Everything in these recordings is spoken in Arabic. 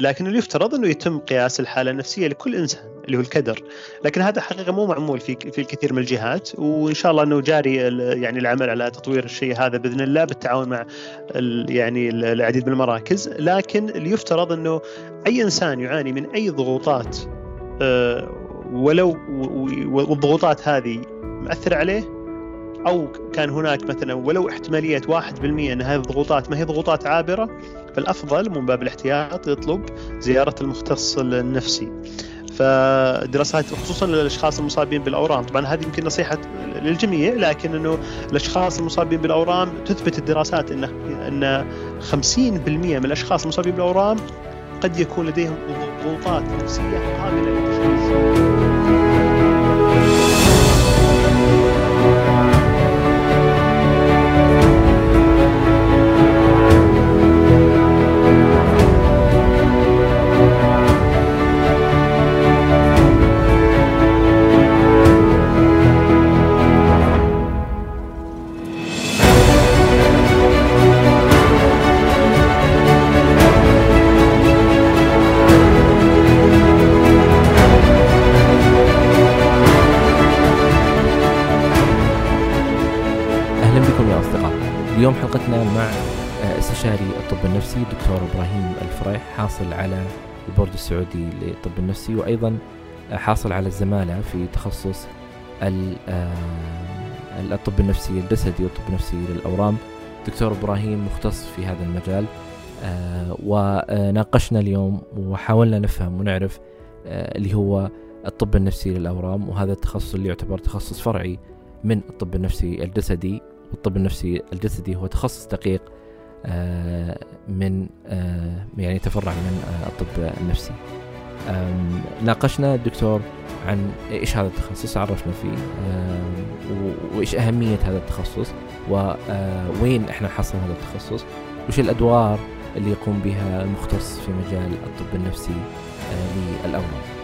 لكن اللي يفترض إنه يتم قياس الحالة النفسية لكل إنسان اللي هو الكدر، لكن هذا حقيقة مو معمول في في الكثير من الجهات وإن شاء الله إنه جاري يعني العمل على تطوير الشيء هذا بإذن الله بالتعاون مع يعني العديد من المراكز، لكن اللي يفترض إنه أي إنسان يعاني من أي ضغوطات آه، ولو والضغوطات هذه مأثرة عليه أو كان هناك مثلا ولو احتمالية 1% إن هذه الضغوطات ما هي ضغوطات عابرة فالافضل من باب الاحتياط يطلب زيارة المختص النفسي. فدراسات خصوصا للأشخاص المصابين بالأورام طبعا هذه يمكن نصيحة للجميع لكن إنه الأشخاص المصابين بالأورام تثبت الدراسات إن ان 50% من الأشخاص المصابين بالأورام قد يكون لديهم ضغوطات نفسية قابلة للتشخيص اليوم حلقتنا مع آه، استشاري الطب النفسي دكتور إبراهيم الفريح حاصل على البورد السعودي للطب النفسي وأيضا آه، حاصل على الزمالة في تخصص آه، الطب النفسي الجسدي والطب النفسي للأورام. دكتور إبراهيم مختص في هذا المجال وناقشنا اليوم وحاولنا نفهم ونعرف اللي هو الطب النفسي للأورام وهذا التخصص اللي يعتبر تخصص فرعي من الطب النفسي الجسدي. والطب النفسي الجسدي هو تخصص دقيق آه، من آه، يعني يتفرع من آه، الطب النفسي. ناقشنا الدكتور عن إيش هذا التخصص عرفنا فيه وإيش أهمية هذا التخصص ووين إحنا نحصل هذا التخصص وش الأدوار اللي يقوم بها المختص في مجال الطب النفسي للاورام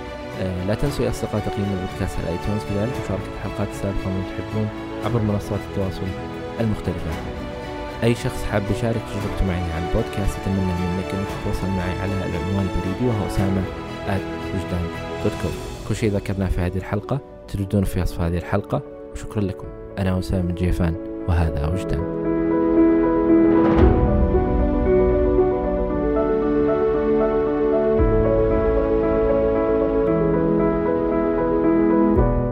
لا تنسوا يا أصدقاء تقييم البودكاست على ايتونز كذلك مشاركة الحلقات السابقة من تحبون عبر منصات التواصل. المختلفة. أي شخص حاب يشارك تجربته معي على البودكاست أتمنى منك أنك تتواصل معي على العنوان البريدي وهو أسامة وجدان دوت كل شيء ذكرناه في هذه الحلقة تجدونه في وصف هذه الحلقة. وشكرا لكم. أنا أسامة جيفان وهذا وجدان.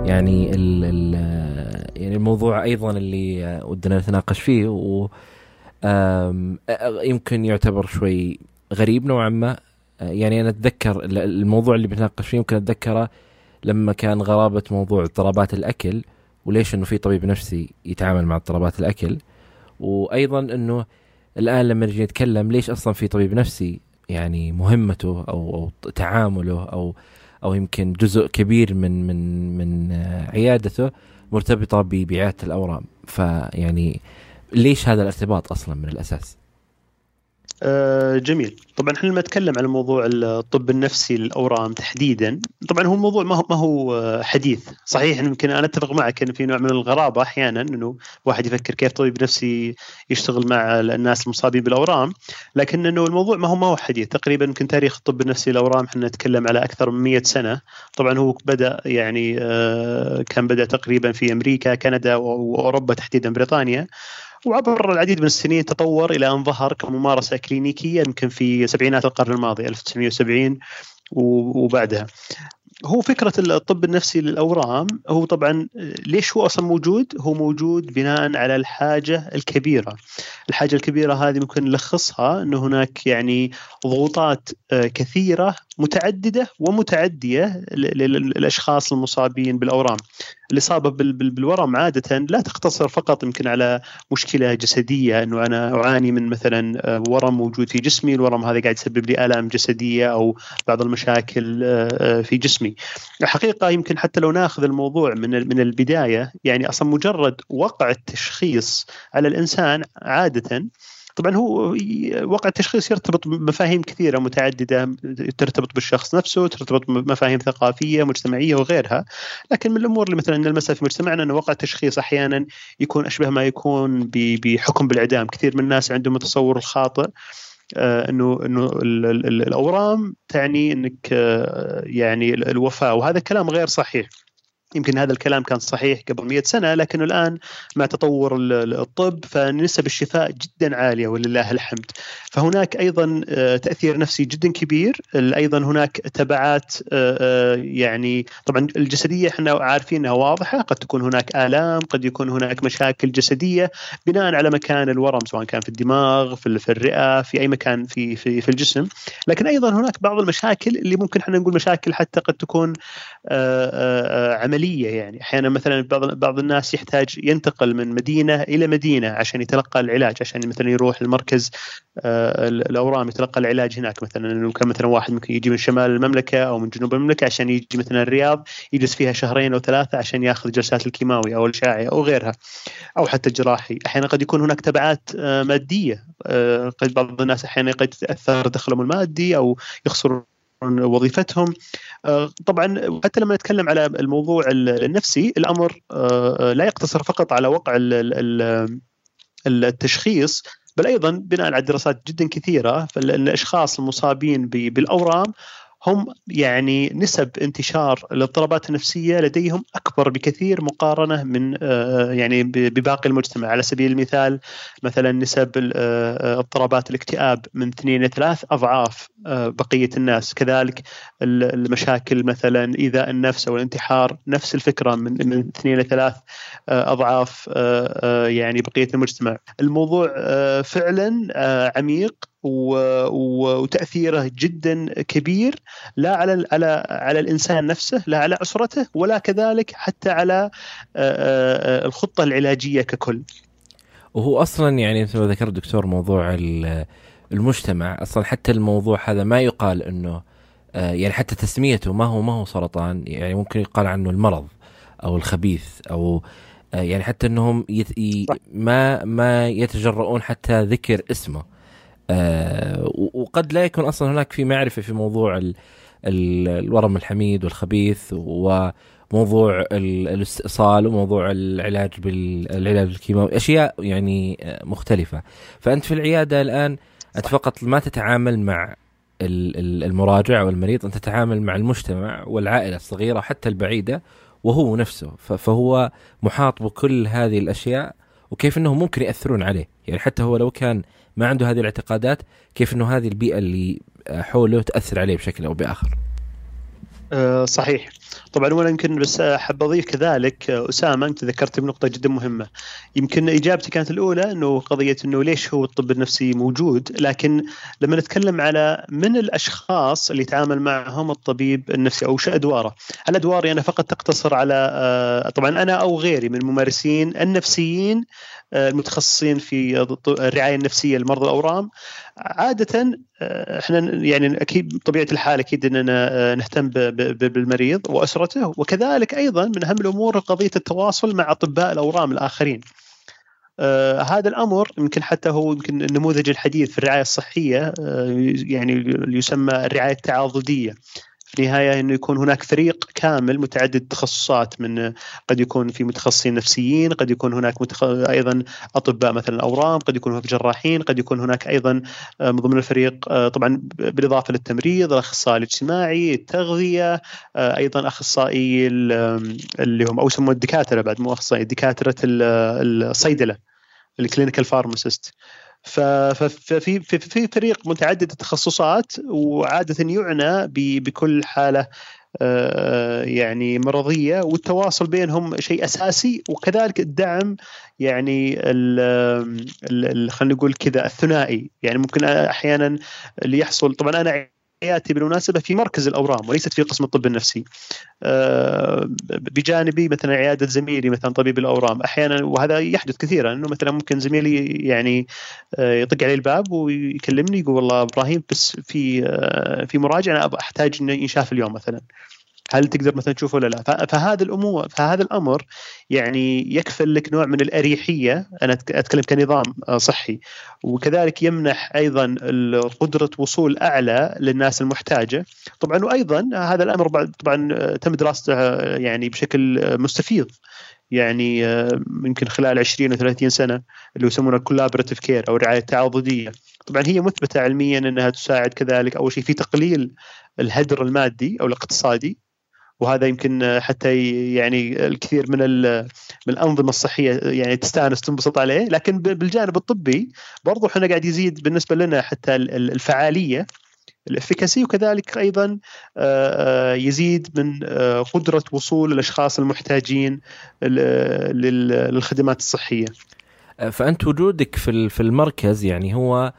يعني ال الموضوع أيضا اللي ودنا نتناقش فيه و يمكن يعتبر شوي غريب نوعا ما. يعني أنا أتذكر الموضوع اللي بنتناقش فيه يمكن أتذكره لما كان غرابة موضوع اضطرابات الأكل وليش إنه في طبيب نفسي يتعامل مع اضطرابات الأكل. وأيضا إنه الآن لما نجي نتكلم ليش أصلا في طبيب نفسي يعني مهمته أو أو تعامله أو أو يمكن جزء كبير من من من عيادته مرتبطة ببيعات الأورام فيعني ليش هذا الارتباط أصلا من الأساس؟ آه، جميل. طبعا إحنا لما نتكلم على موضوع الطب النفسي للأورام تحديدا طبعا هو الموضوع ما هو ما هو حديث. صحيح يمكن أنا أتفق معك ان في نوع من الغرابة أحيانا إنه واحد يفكر كيف طبيب نفسي يشتغل مع الناس المصابين بالأورام لكن إنه الموضوع ما هو ما هو حديث. تقريبا يمكن تاريخ الطب النفسي للأورام إحنا نتكلم على أكثر من 100 سنة. طبعا هو بدأ يعني آه، كان بدأ تقريبا في أمريكا كندا وأوروبا تحديدا بريطانيا. وعبر العديد من السنين تطور إلى أن ظهر كممارسة كلينيكية يمكن في سبعينات القرن الماضي 1970 وبعدها هو فكرة الطب النفسي للأورام هو طبعا ليش هو أصلا موجود؟ هو موجود بناء على الحاجة الكبيرة. الحاجة الكبيرة هذه ممكن نلخصها انه هناك يعني ضغوطات آه، كثيرة متعددة ومتعدية للأشخاص المصابين بالأورام. الإصابة بالورم عادة لا تقتصر فقط يمكن على مشكلة جسدية إنه أنا أعاني من مثلا آه، ورم موجود في جسمي، الورم هذا قاعد يسبب لي آلام جسدية أو بعض المشاكل آه، في جسمي. الحقيقة يمكن حتى لو ناخذ الموضوع من من البداية يعني أصلا مجرد وقع التشخيص على الإنسان عادة طبعا هو وقع التشخيص يرتبط بمفاهيم كثيرة متعددة ترتبط بالشخص نفسه ترتبط بمفاهيم ثقافية مجتمعية وغيرها. لكن من الأمور اللي مثلا نلمسها في مجتمعنا أن وقع التشخيص أحيانا يكون أشبه ما يكون بحكم بالإعدام. كثير من الناس عندهم التصور الخاطئ انه إنه الأورام تعني إنك يعني الوفاه وهذا الكلام غير صحيح. يمكن هذا الكلام كان صحيح قبل 100 سنة لكنه الآن مع تطور الطب فنسب الشفاء جدا عالية ولله الحمد. فهناك أيضا آه، تأثير نفسي جدا كبير. أيضا هناك تبعات آه، آه، يعني طبعا الجسدية إحنا عارفين إنها واضحة. قد تكون هناك آلام قد يكون هناك مشاكل جسدية بناء على مكان الورم سواء كان في الدماغ في الرئة في أي مكان في في في الجسم. لكن أيضا هناك بعض المشاكل اللي ممكن إحنا نقول مشاكل حتى قد تكون عملية عمليه يعني. أحيانا مثلا بعض بعض الناس يحتاج ينتقل من مدينة إلى مدينة عشان يتلقى العلاج عشان مثلا يروح المركز آه، الأورام يتلقى العلاج هناك مثلا. انه كان مثلا واحد ممكن يجي من شمال المملكة أو من جنوب المملكة عشان يجي مثلا الرياض يجلس فيها شهرين أو ثلاثة عشان يأخذ جلسات الكيماوي أو الأشعة أو غيرها أو حتى الجراحي. أحيانا قد يكون هناك تبعات آه، مادية آه، قد بعض الناس أحيانا قد يتاثر دخلهم المادي أو يخسروا وظيفتهم. آه، طبعا حتى لما نتكلم على الموضوع النفسي الأمر آه، لا يقتصر فقط على وقع التشخيص بل أيضا بناء على دراسات جدا كثيرة فالأشخاص المصابين بالأورام هم يعني نسب انتشار الاضطرابات النفسية لديهم أكبر بكثير مقارنة من آه، يعني بباقي المجتمع. على سبيل المثال مثلا نسب آه، اضطرابات الاكتئاب من اثنين إلى ثلاث أضعاف آه، بقية الناس. كذلك المشاكل مثلا إيذاء النفس أو الانتحار نفس الفكرة من من اثنين إلى ثلاث أضعاف يعني بقية المجتمع. الموضوع فعلا عميق وتأثيره جدا كبير لا على على على الإنسان نفسه لا على اسرته ولا كذلك حتى على الخطة العلاجية ككل. وهو أصلا يعني مثل ما ذكرت دكتور موضوع المجتمع أصلا حتى الموضوع هذا ما يقال إنه يعني حتى تسميته ما هو ما هو سرطان يعني ممكن يقال عنه المرض أو الخبيث أو يعني حتى إنهم يت... ما ما يتجرؤون حتى ذكر اسمه آه وقد لا يكون أصلا هناك في معرفة في موضوع ال ال الورم الحميد والخبيث وموضوع الاستئصال وموضوع العلاج بالعلاج الكيماوي أشياء يعني مختلفة. فأنت في العيادة الآن انت فقط ما تتعامل مع المراجع أو المريض انت تتعامل مع المجتمع والعائلة الصغيرة حتى البعيدة وهو نفسه. فهو محاط بكل هذه الأشياء وكيف انهم ممكن يأثرون عليه. يعني حتى هو لو كان ما عنده هذه الاعتقادات كيف إنه هذه البيئة اللي حوله تأثر عليه بشكل أو بآخر. أه صحيح. طبعا وأنا يمكن بس أحب أضيف كذلك أسامة أنت ذكرت بنقطه جدا مهمة. يمكن إجابتي كانت الأولى إنه قضية إنه ليش هو الطب النفسي موجود لكن لما نتكلم على من الأشخاص اللي يتعامل معهم الطبيب النفسي أو شو أدواره؟ الادوار يعني فقط تقتصر على آه، طبعا أنا أو غيري من الممارسين النفسيين المتخصصين في الرعاية النفسية لمرضى الأورام عادة آه، إحنا يعني أكيد بطبيعة الحال أكيد إننا آه، نهتم بالمريض وأسرته وكذلك أيضا من أهم الأمور قضية التواصل مع أطباء الأورام الآخرين. آه هذا الأمر يمكن حتى هو يمكن النموذج الحديث في الرعاية الصحية آه يعني يسمى الرعاية التعاضدية في النهايه إنه يكون هناك فريق كامل متعدد التخصصات من قد يكون في متخصصين نفسيين، قد يكون هناك متخ... أيضا أطباء مثلا الأورام، قد يكون هناك جراحين، قد يكون هناك أيضا آه، من ضمن الفريق آه، طبعا بالإضافة للتمريض، الأخصائي الاجتماعي، التغذية، آه، أيضا أخصائي اللي هم أو يسمون الدكاترة بعد مو أخصائي دكاترة الصيدلة ال clinical pharmacist ففي في فريق متعدد التخصصات وعادة يعنى بكل حالة آه، يعني مرضية والتواصل بينهم شيء أساسي وكذلك الدعم يعني خلينا نقول كذا الثنائي. يعني ممكن أحيانا اللي يحصل طبعا أنا حياتي بالمناسبة في مركز الأورام وليست في قسم الطب النفسي. آه، بجانبي مثلا عيادة زميلي مثلا طبيب الأورام. أحيانا وهذا يحدث كثيرا أنه مثلا ممكن زميلي يعني آه، يطق علي الباب ويكلمني يقول والله إبراهيم بس في آه، في مراجعة أنا أحتاج إنه ينشاف اليوم مثلا. هل تقدر مثلا تشوفه ولا لا؟ فهذا الأمور فهذا الأمر يعني يكفل لك نوع من الأريحية. أنا أتكلم كنظام صحي. وكذلك يمنح أيضا قدره وصول أعلى للناس المحتاجة. طبعا وأيضا هذا الأمر طبعا تم دراسته يعني بشكل مستفيض. يعني يمكن خلال 20 أو 30 سنة اللي يسمونها ال collaborative care أو الرعايه التعاضديه طبعا هي مثبتة علميا إنها تساعد كذلك أول شيء في تقليل الهدر المادي أو الاقتصادي. وهذا يمكن حتى يعني الكثير من من الأنظمة الصحية يعني تستانس تنبسط عليه لكن بالجانب الطبي برضو إحنا قاعد يزيد بالنسبة لنا حتى الفعالية ال efficacy وكذلك أيضا يزيد من قدرة وصول الأشخاص المحتاجين للخدمات الصحية. فأنت وجودك في في المركز يعني هو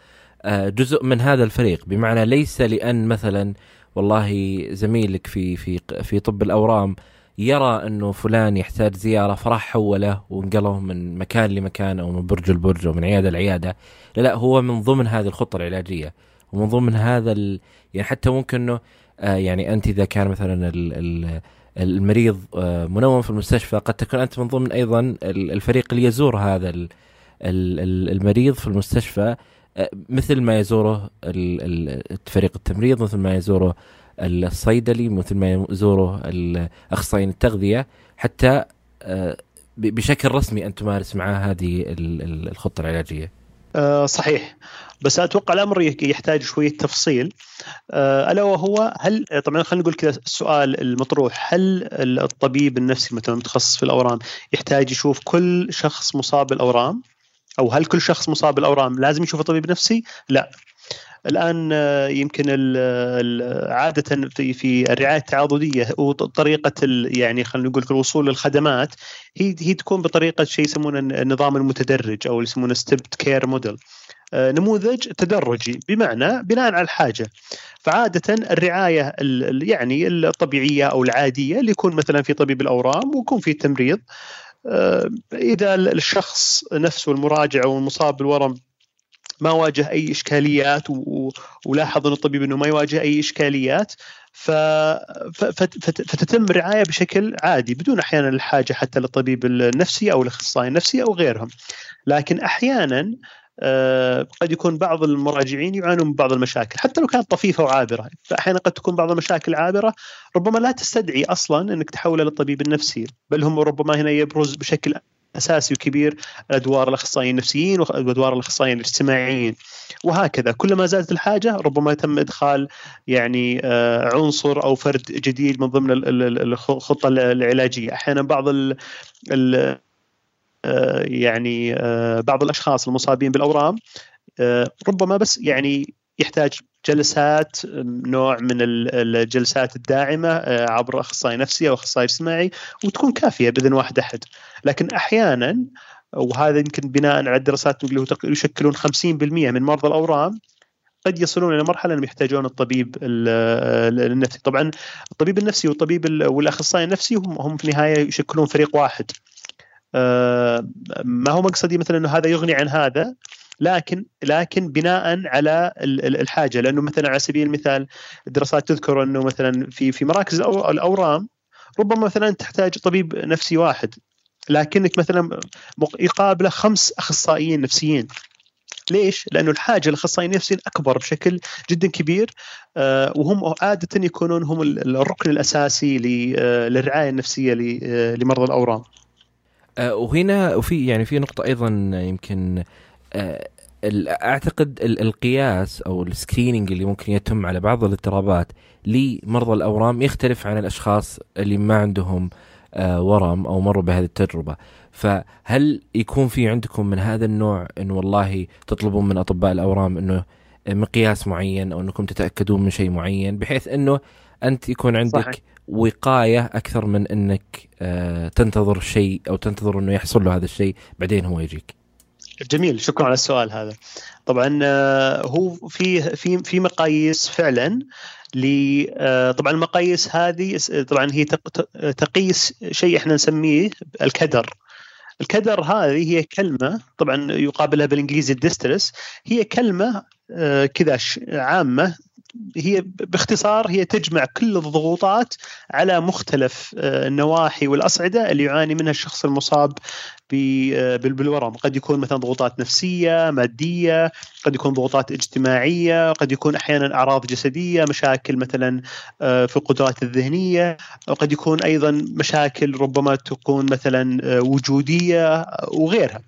جزء من هذا الفريق بمعنى ليس لأن مثلا والله زميلك في في في طب الأورام يرى أنه فلان يحتاج زيارة فراح حوله ونقله من مكان لمكان أو من برج لبرج أو من عيادة لعيادة. لا لا هو من ضمن هذه الخطة العلاجية ومن ضمن هذا ال... يعني حتى ممكن إنه آه يعني أنت إذا كان مثلا ال... ال... المريض آه منوم في المستشفى قد تكون أنت من ضمن أيضا الفريق اللي يزور هذا المريض في المستشفى. مثل ما يزوره فريق التمريض مثل ما يزوره الصيدلي مثل ما يزوره اخصائيين التغذية حتى آه، بشكل رسمي أن تمارس معه هذه الخطة العلاجية. آه، صحيح. بس أتوقع الأمر يحتاج شوية تفصيل. ألا وهو هل طبعا خلينا نقول كذا السؤال المطروح هل الطبيب النفسي مثلا متخصص في الأورام يحتاج يشوف كل شخص مصاب بالأورام؟ أو هل كل شخص مصاب بالأورام لازم يشوف طبيب نفسي؟ لا. الآن آه، يمكن عادة في في الرعاية التعاضدية وطريقه يعني خلينا نقول الوصول للخدمات هي هي تكون بطريقة شيء يسمونه النظام المتدرج أو يسمونه stepped care model. نموذج تدرجي بمعنى بناء على الحاجة. فعادة الرعاية يعني الطبيعية أو العادية اللي يكون مثلا في طبيب الأورام ويكون في التمريض آه، إذا الشخص نفسه المراجع أو المصاب بالورم ما واجه أي إشكاليات ولاحظ إن الطبيب إنه ما يواجه أي إشكاليات. فتتم الرعايه بشكل عادي بدون أحيانا الحاجة حتى للطبيب النفسي أو الأخصائي النفسي أو غيرهم لكن أحيانا قد يكون بعض المراجعين يعانون من بعض المشاكل حتى لو كانت طفيفة وعابرة. فأحيانا قد تكون بعض المشاكل عابرة ربما لا تستدعي أصلا إنك تحوله للطبيب النفسي بل هم ربما هنا يبرز بشكل أساسي وكبير ادوار الأخصائيين النفسيين وادوار الأخصائيين الاجتماعيين. وهكذا كلما زادت الحاجة ربما تم إدخال يعني آه، عنصر أو فرد جديد من ضمن الخطة العلاجية. أحيانا بعض ال آه، يعني آه، بعض الأشخاص المصابين بالأورام آه، ربما بس يعني يحتاج جلسات نوع من الجلسات الداعمة عبر أخصائي نفسي أو أخصائي اجتماعي وتكون كافية بإذن واحد أحد. لكن أحيانا وهذا يمكن بناء على الدراسات اللي يشكلون 50% من مرضى الأورام قد يصلون إلى مرحلة أنهم يحتاجون الطبيب النفسي، طبعا الطبيب النفسي والطبيب والأخصائي النفسي هم هم في النهاية يشكلون فريق واحد. آه، ما هو مقصدي مثلا إنه هذا يغني عن هذا لكن لكن بناء على الحاجة لأنه مثلا على سبيل المثال الدراسات تذكر إنه مثلا في في مراكز الأورام ربما مثلا تحتاج طبيب نفسي واحد لكنك مثلا يقابله خمس أخصائيين نفسيين ليش؟ لأنه الحاجة لاخصائيين نفسيين أكبر بشكل جدا كبير آه، وهم عاده يكونون هم الركن الأساسي آه، للرعاية النفسية لمرضى الأورام. آه، وهنا وفي يعني في نقطة أيضا يمكن آه، أعتقد القياس أو السكريننج اللي ممكن يتم على بعض الاضطرابات لمرضى الأورام يختلف عن الأشخاص اللي ما عندهم آه، ورم أو مروا بهذه التجربة. فهل يكون في عندكم من هذا النوع انه والله تطلبون من أطباء الأورام إنه مقياس معين أو إنكم تتأكدون من شيء معين بحيث إنه أنت يكون عندك صحيح. وقاية أكثر من إنك آه، تنتظر شيء أو تنتظر إنه يحصل له هذا الشيء بعدين هو يجيك. جميل شكرا على السؤال هذا. طبعا آه، هو في في في مقاييس فعلا ل آه، طبعا المقاييس هذه طبعا هي تقيس شيء إحنا نسميه الكدر. الكدر هذه هي كلمة طبعا يقابلها بالإنجليزي الديسترس هي كلمة كذا عامة هي باختصار هي تجمع كل الضغوطات على مختلف آه، النواحي والأصعدة اللي يعاني منها الشخص المصاب بالورم. قد يكون مثلا ضغوطات نفسية مادية قد يكون ضغوطات اجتماعية قد يكون أحيانا أعراض جسدية مشاكل مثلا في القدرات الذهنية وقد يكون أيضا مشاكل ربما تكون مثلا وجودية وغيرها.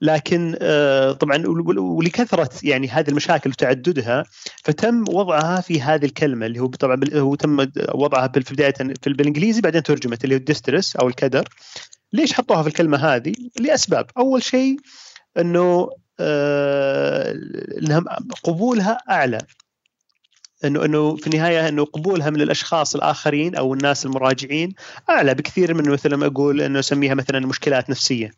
لكن آه، طبعا ولكثرة يعني هذه المشاكل وتعددها فتم وضعها في هذه الكلمة اللي هو طبعا هو تم وضعها في بداية في بالإنجليزي بعدين ترجمت اللي هو الديسترس أو الكدر. ليش حطوها في الكلمة هذه؟ لأسباب. أول شيء إنه آه قبولها أعلى. إنه إنه في النهاية إنه قبولها من الأشخاص الآخرين أو الناس المراجعين أعلى بكثير من مثل ما أقول إنه أسميها مثلا مشكلات نفسية.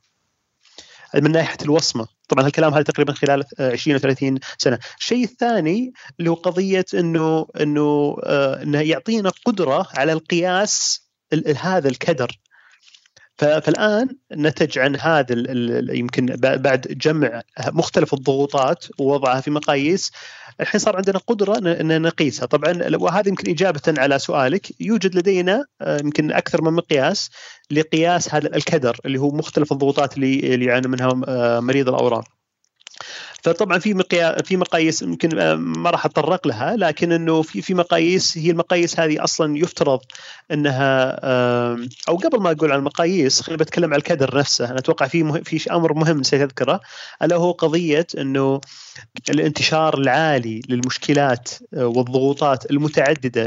من ناحية الوصمة. طبعا هالكلام هذا تقريبا خلال 20 و 30 سنة. الشيء الثاني اللي هو قضية إنه إنه آه، إنه يعطينا قدرة على القياس هذا الكدر. فالآن نتج عن هذا يمكن بعد جمع مختلف الضغوطات ووضعها في مقاييس الحين صار عندنا قدرة ان نقيسها. طبعا وهذا يمكن إجابة على سؤالك. يوجد لدينا آه، يمكن أكثر من مقياس لقياس هذا الكدر اللي هو مختلف الضغوطات اللي يعاني منها آه، مريض الأورام. فطبعا في في مقاييس يمكن آه، ما راح أتطرق لها لكن إنه في في مقاييس هي المقاييس هذه أصلا يفترض إنها أو قبل ما أقول عن المقاييس خليني بتكلم عن الكدر نفسه أنا أتوقع في. في أمر مهم نسيت اذكره ألا هو قضية إنه الانتشار العالي للمشكلات آه، والضغوطات المتعددة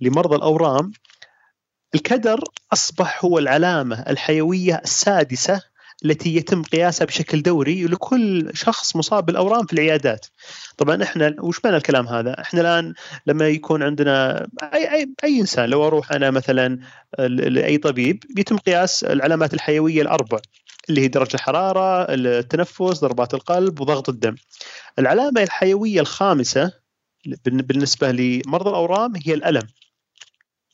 لمرضى الأورام الكدر أصبح هو العلامة الحيوية السادسة التي يتم قياسها بشكل دوري لكل شخص مصاب بالأورام في العيادات. طبعا إحنا وش معنى الكلام هذا؟ إحنا الآن لما يكون عندنا اي اي, أي إنسان لو أروح أنا مثلا لأي طبيب بيتم قياس العلامات الحيوية الأربع اللي هي درجة الحرارة، التنفس، ضربات القلب وضغط الدم. العلامة الحيوية الخامسة بالنسبة لمرضى الأورام هي الألم.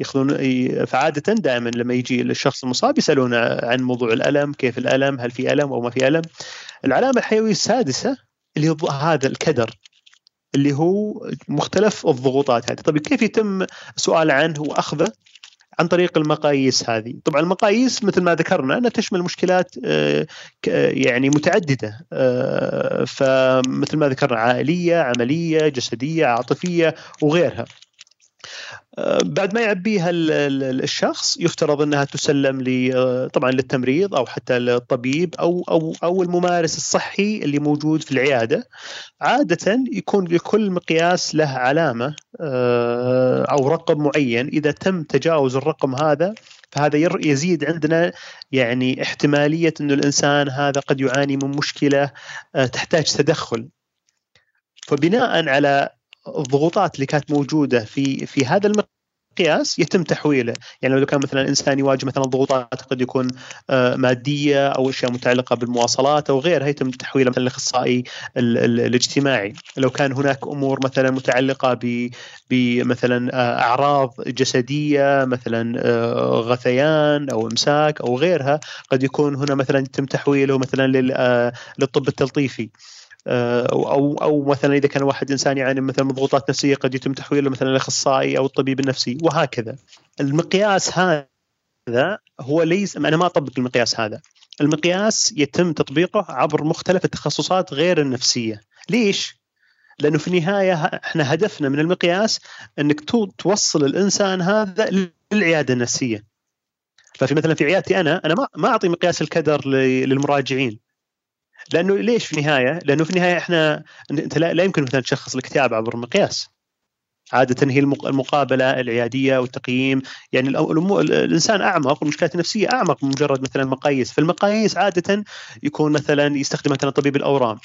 ياخذون فعادة دائما لما يجي الشخص المصاب يسألون عن موضوع الألم كيف الألم هل في ألم أو ما في ألم. العلامة الحيوية السادسة اللي هو هذا الكدر اللي هو مختلف الضغوطات هذه. طيب كيف يتم السؤال عنه وأخذه؟ عن طريق المقاييس هذه. طبعا المقاييس مثل ما ذكرنا أنها تشمل مشكلات آه، يعني متعددة آه، فمثل ما ذكرنا عائلية عملية جسدية عاطفية وغيرها. بعد ما يعبيها الشخص يفترض أنها تسلم طبعا للتمريض أو حتى للطبيب أو أو أو الممارس الصحي اللي موجود في العيادة. عادة يكون لكل مقياس له علامة آه، أو رقم معين. إذا تم تجاوز الرقم هذا فهذا يزيد عندنا يعني احتمالية إنه الإنسان هذا قد يعاني من مشكلة آه، تحتاج تدخل. فبناء على الضغوطات اللي كانت موجودة في في هذا المقياس يتم تحويله. يعني لو كان مثلا إنسان يواجه مثلا ضغوطات قد يكون آه، مادية أو أشياء متعلقة بالمواصلات أو غيرها يتم تحويله مثلا الاخصائي الاجتماعي. لو كان هناك أمور مثلا متعلقة بمثلا آه، أعراض جسدية مثلا آه، غثيان أو إمساك أو غيرها قد يكون هنا مثلا يتم تحويله مثلا للطب التلطيفي. أو أو مثلا إذا كان واحد إنسان يعاني مثلا من ضغوطات نفسية قد يتم تحويله مثلا للاخصائي أو الطبيب النفسي وهكذا. المقياس هذا هو ليس أنا ما أطبق المقياس هذا. المقياس يتم تطبيقه عبر مختلف التخصصات غير النفسية. ليش؟ لأنه في النهاية إحنا هدفنا من المقياس إنك توصل الإنسان هذا للعيادة النفسية. ففي مثلا في عيادتي أنا أنا ما أعطي مقياس الكدر للمراجعين لأنه ليش في النهاية؟ لأنه في النهاية إحنا أنت لا, لا يمكن مثلا تشخص الاكتئاب عبر مقياس عادة هي المقابلة العيادية والتقييم. يعني الإنسان أعمق والمشكلات النفسية أعمق من مجرد مثلا مقاييس. فالمقاييس عادة يكون مثلا يستخدم مثلا طبيب الأورام.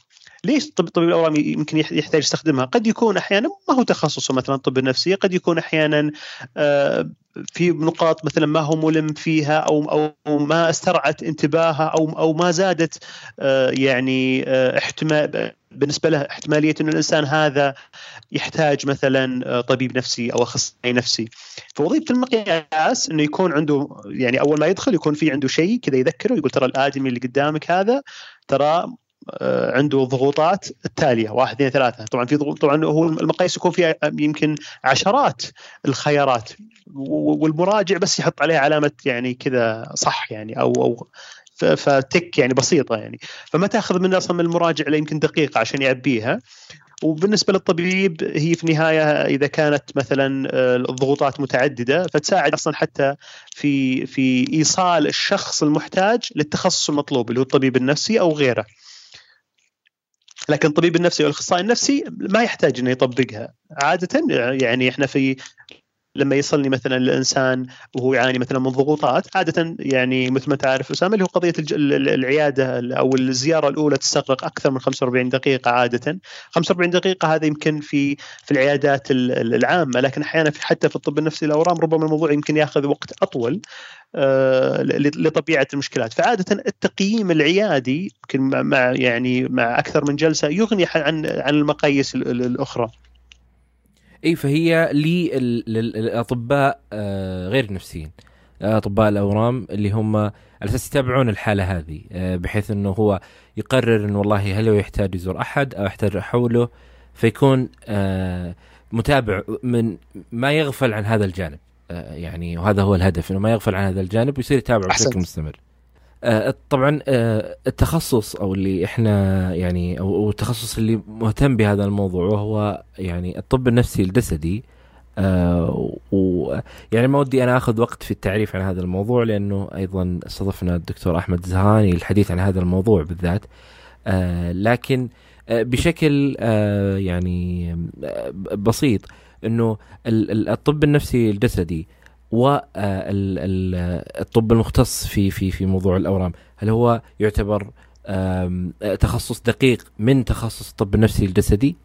ليش طبيب الأورام يمكن يحتاج يستخدمها؟ قد يكون أحيانا ما هو تخصصه مثلا الطب النفسي، قد يكون أحيانا آه، في نقاط مثلا ما هو ملم فيها أو أو ما استرعت انتباهه أو أو ما زادت آه، يعني آه، احتمال بالنسبة له احتمالية انه الإنسان هذا يحتاج مثلا طبيب نفسي أو أخصائي نفسي فوظيفة المقياس إنه يكون عنده يعني أول ما يدخل يكون في عنده شيء كذا يذكره يقول ترى الآدمي اللي قدامك هذا ترى عنده ضغوطات التالية واحد اثنين ثلاثة. طبعا في ضغوط طبعا هو المقاييس يكون فيها يمكن عشرات الخيارات والمراجع بس يحط عليها علامة يعني كذا صح يعني أو أو فتك يعني بسيطة يعني. فما تأخذ من أصلا من المراجع إلا يمكن دقيقة عشان يعبيها. وبالنسبة للطبيب هي في النهاية إذا كانت مثلا آه، الضغوطات متعددة فتساعد أصلا حتى في في إيصال الشخص المحتاج للتخصص المطلوب اللي هو الطبيب النفسي أو غيره. لكن الطبيب النفسي أو الاخصائي النفسي ما يحتاج إنه يطبقها. عادة يعني إحنا في لما يصلني مثلا الإنسان وهو يعاني مثلا من ضغوطات عادة يعني مثل ما تعرف أسامة اللي هو قضية العيادة أو الزيارة الأولى تستغرق أكثر من 45 دقيقة عادة. 45 دقيقة هذا يمكن في في العيادات العامة لكن أحيانا حتى في الطب النفسي الاورام ربما الموضوع يمكن يأخذ وقت أطول آه، لطبيعة المشكلات. فعادة التقييم العيادي يمكن مع يعني مع أكثر من جلسة يغني عن عن المقاييس الأخرى. اي فهي للأطباء آه، غير النفسيين أطباء الأورام اللي هم على أساس يتابعون الحالة هذه آه، بحيث إنه هو يقرر انه والله هل هو يحتاج يزور أحد أو يحتاج حوله فيكون آه، متابع من ما يغفل عن هذا الجانب. يعني وهذا هو الهدف إنه ما يغفل عن هذا الجانب ويصير يتابعه بشكل مستمر. آه، طبعا آه، التخصص أو اللي إحنا يعني أو التخصص اللي مهتم بهذا الموضوع وهو يعني الطب النفسي الجسدي. آه ويعني ما ودي أنا آخذ وقت في التعريف عن هذا الموضوع لأنه أيضا استضفنا الدكتور أحمد زهراني للحديث عن هذا الموضوع بالذات. لكن بشكل يعني بسيط إنه الطب النفسي الجسدي والطب المختص في في في موضوع الأورام. هل هو يعتبر تخصص دقيق من تخصص الطب النفسي الجسدي؟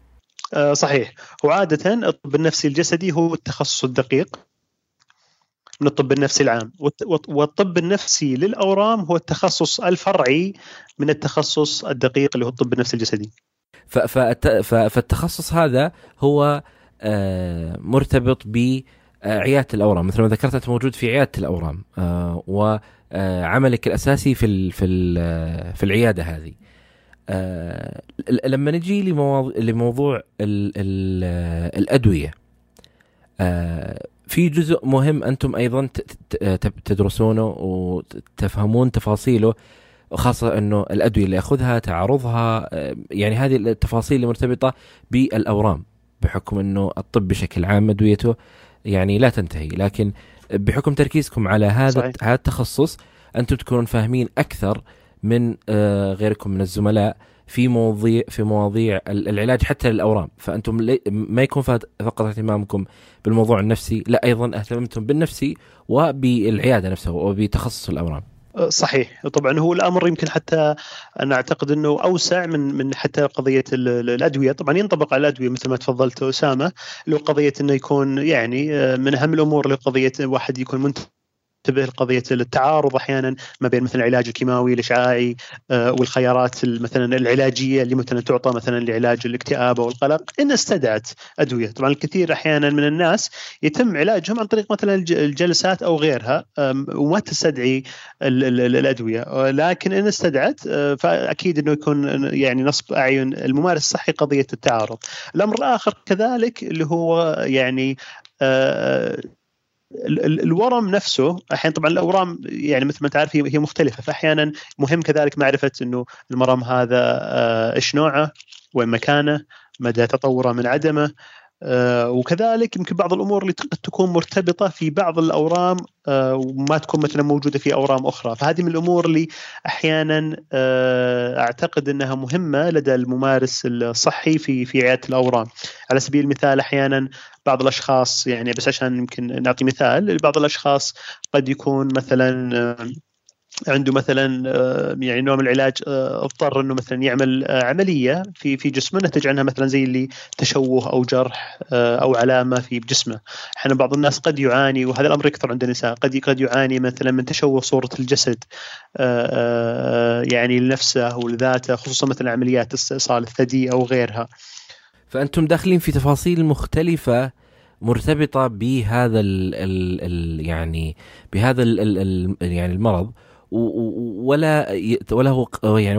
آه، صحيح. وعادة الطب النفسي الجسدي هو التخصص الدقيق من الطب النفسي العام. والطب النفسي للأورام هو التخصص الفرعي من التخصص الدقيق اللي هو الطب النفسي الجسدي. فالتخصص هذا هو آه، مرتبط ب آه، عيادة الأورام مثل ما ذكرت أنت موجود في عيادة الأورام آه، وعملك الأساسي في في في العيادة هذه. آه، لما نجي لموضوع الأدوية في جزء مهم أنتم أيضا تدرسونه وتفهمون تفاصيله وخاصة إنه الأدوية اللي اخذها تعارضها يعني هذه التفاصيل المرتبطة بالأورام بحكم إنه الطب بشكل عام أدويته يعني لا تنتهي لكن بحكم تركيزكم على هذا هذا التخصص أنتم تكونون فاهمين أكثر من آه، غيركم من الزملاء في مواضيع في مواضيع العلاج حتى للأورام. فأنتم ما يكون فقط اهتمامكم بالموضوع النفسي لا أيضا اهتممتم بالنفسي وبالعيادة نفسها وبتخصص الأورام. صحيح. طبعا هو الأمر يمكن حتى أنا أعتقد إنه أوسع من من حتى قضية الأدوية. طبعا ينطبق على الأدوية مثل ما تفضلت أسامة هو قضية إنه يكون يعني آه، من أهم الأمور لقضية واحد يكون منتج تنتبه لقضية التعارض أحيانا ما بين مثلا العلاج الكيماوي الإشعاعي آه، والخيارات مثلا العلاجية اللي مثلا تعطى مثلا لعلاج الاكتئاب أو القلق. إن استدعت أدوية، طبعا الكثير أحيانا من الناس يتم علاجهم عن طريق مثلا الجلسات أو غيرها وما تستدعي الأدوية، لكن إن استدعت آه، فأكيد إنه يكون يعني نصب أعين الممارس الصحي قضية التعارض. الأمر الآخر كذلك اللي هو يعني آه، الورم نفسه أحيانا طبعا الأورام يعني مثل ما تعرف هي مختلفة فاحيانا مهم كذلك معرفة إنه المرض هذا آه، إيش نوعه وين مكانه مدى تطوره من عدمه وكذلك يمكن بعض الأمور اللي قد تكون مرتبطة في بعض الأورام آه، وما تكون مثلا موجودة في أورام أخرى، فهذه من الأمور اللي أحيانا آه، أعتقد إنها مهمة لدى الممارس الصحي في في عيادة الأورام. على سبيل المثال أحيانا بعض الأشخاص يعني بس عشان يمكن نعطي مثال بعض الأشخاص قد يكون مثلا عنده مثلا آه، يعني نوع من العلاج آه، اضطر إنه مثلا يعمل آه، عملية في في جسمه نتج عنها مثلا زي اللي تشوه أو جرح أو علامة في جسمه، أحيانا بعض الناس قد يعاني وهذا الأمر يكثر عند النساء، قد قد يعاني مثلا من تشوه صورة الجسد يعني لنفسه أو لذاته خصوصا مثلا عمليات استئصال الثدي أو غيرها. فأنتم داخلين في تفاصيل مختلفة مرتبطة بهذا ال ال ال يعني بهذا ال ال يعني المرض ولا ولا هو يعني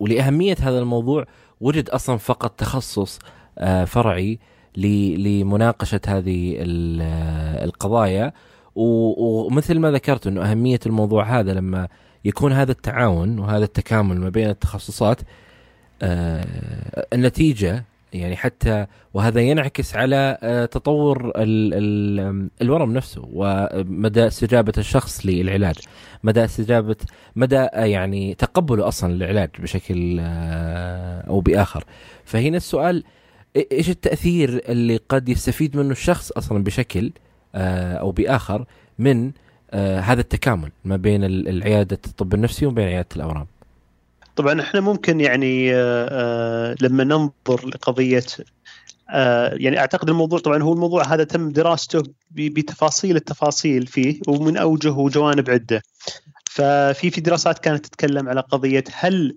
ولأهمية هذا الموضوع وجد أصلا فقط تخصص آه، فرعي لمناقشة هذه القضايا. ومثل ما ذكرت إنه أهمية الموضوع هذا لما يكون هذا التعاون وهذا التكامل ما بين التخصصات آه النتيجة يعني حتى وهذا ينعكس على آه تطور ال ال الورم نفسه ومدى استجابة الشخص للعلاج مدى استجابة مدى آه، يعني تقبله أصلا للعلاج بشكل آه أو بآخر. فهنا السؤال إيش التأثير اللي قد يستفيد منه الشخص أصلا بشكل أو بآخر من هذا التكامل ما بين العيادة الطب النفسي وبين عيادة الأورام؟ طبعا إحنا ممكن يعني آه, آه، لما ننظر لقضية آه يعني أعتقد الموضوع طبعا هو الموضوع هذا تم دراسته بتفاصيل التفاصيل فيه ومن أوجه وجوانب عدة. ففي في دراسات كانت تتكلم على قضية هل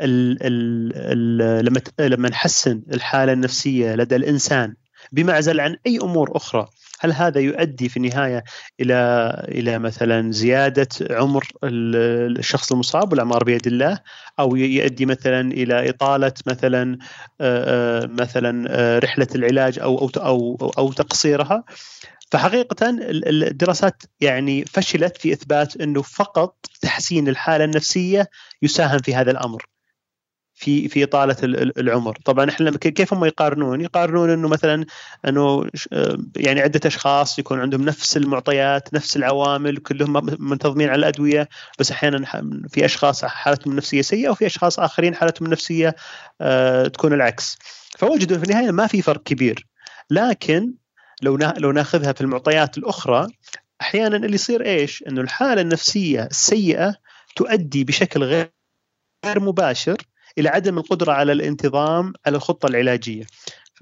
ال ال لما لما نحسن الحالة النفسية لدى الإنسان بمعزل عن أي أمور أخرى هل هذا يؤدي في النهاية إلى إلى مثلا زيادة عمر الشخص المصاب والاعمار بيد الله؟ أو يؤدي مثلا إلى إطالة مثلا مثلا رحلة العلاج أو أو أو, أو تقصيرها؟ فحقيقة الدراسات يعني فشلت في إثبات أنه فقط تحسين الحالة النفسية يساهم في هذا الأمر. في في اطاله العمر. طبعا إحنا كيف هم يقارنون؟ يقارنون إنه مثلا إنه يعني عدة أشخاص يكون عندهم نفس المعطيات نفس العوامل كلهم منتظمين على الأدوية بس أحيانا في أشخاص حالتهم النفسية سيئة وفي أشخاص آخرين حالتهم النفسية آه، تكون العكس. فوجدوا في النهاية ما في فرق كبير. لكن لو لو ناخذها في المعطيات الأخرى أحيانا اللي يصير إيش؟ إنه الحالة النفسية السيئة تؤدي بشكل غير مباشر إلى عدم القدرة على الانتظام على الخطة العلاجية.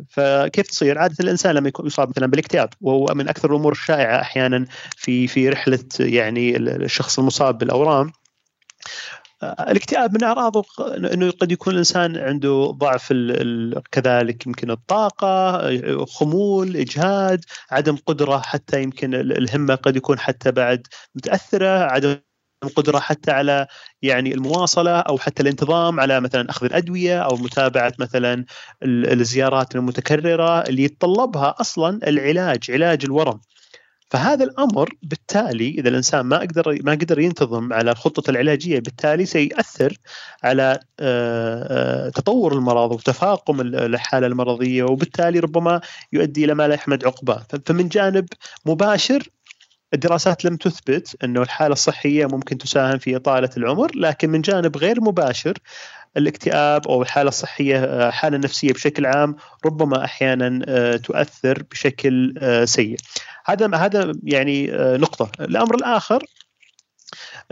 فكيف تصير؟ عادة الإنسان لما يكون يصاب مثلا بالاكتئاب وهو من أكثر الأمور الشائعة أحيانا في في رحلة يعني الشخص المصاب بالأورام الاكتئاب من اعراضه إنه قد يكون الإنسان عنده ضعف كذلك يمكن الطاقة خمول إجهاد عدم قدرة حتى يمكن الهمة قد يكون حتى بعد متأثرة عدم القدرة حتى على يعني المواصلة أو حتى الانتظام على مثلا أخذ الأدوية أو متابعة مثلا الزيارات المتكررة اللي يتطلبها أصلا العلاج علاج الورم. فهذا الأمر بالتالي إذا الإنسان ما قدر ما قدر ينتظم على الخطة العلاجية بالتالي سيؤثر على آه، آه، تطور المرض وتفاقم الحالة المرضية وبالتالي ربما يؤدي إلى ما لا يحمد عقباه فمن جانب مباشر الدراسات لم تثبت أنه الحالة الصحية ممكن تساهم في إطالة العمر لكن من جانب غير مباشر الاكتئاب أو الحالة الصحية الحالة النفسية بشكل عام ربما أحيانا آه، تؤثر بشكل آه، سيء. هذا هذا يعني آه، نقطة، الأمر الآخر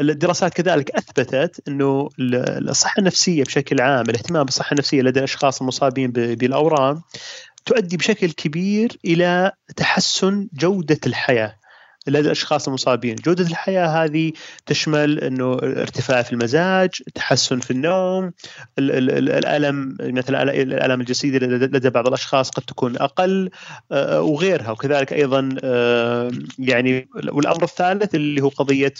الدراسات كذلك أثبتت أنه الصحة النفسية بشكل عام الاهتمام بالصحة النفسية لدى الاشخاص المصابين بالأورام تؤدي بشكل كبير إلى تحسن جودة الحياة لدى الأشخاص المصابين، جودة الحياة هذه تشمل إنه ارتفاع في المزاج، تحسن في النوم، الألم مثل الألم الجسدي لدى بعض الأشخاص قد تكون أقل آه، وغيرها. وكذلك أيضا آه، يعني والأمر الثالث اللي هو قضية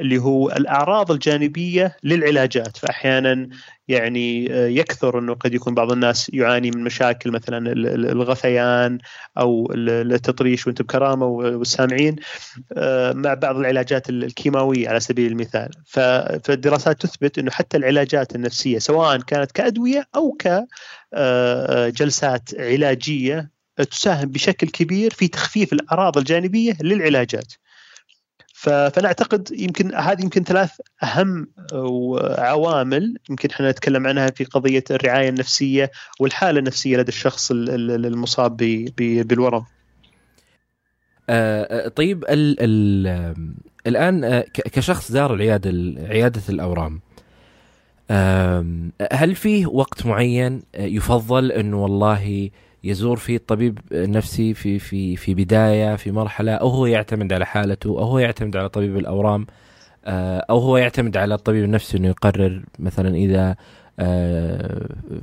اللي هو الأعراض الجانبية للعلاجات، فاحيانا يعني آه، يكثر إنه قد يكون بعض الناس يعاني من مشاكل مثلا الغثيان أو التطريش وانت بكرامة والسامعين. مع بعض العلاجات الكيماوية على سبيل المثال فالدراسات تثبت إنه حتى العلاجات النفسية سواء كانت كأدوية أو كجلسات آه، علاجية تساهم بشكل كبير في تخفيف الأعراض الجانبية للعلاجات. فأنا أعتقد يمكن هذه يمكن ثلاث أهم عوامل يمكن إحنا نتكلم عنها في قضية الرعاية النفسية والحالة النفسية لدى الشخص المصاب بالورم. آه, آه، طيب ال ال الآن آه، كشخص زار العياده عيادة الأورام هل فيه وقت معين يفضل انه والله يزور فيه الطبيب النفسي في في في بداية في مرحلة أو هو يعتمد على حالته أو هو يعتمد على طبيب الأورام أو هو يعتمد على الطبيب النفسي إنه يقرر مثلا إذا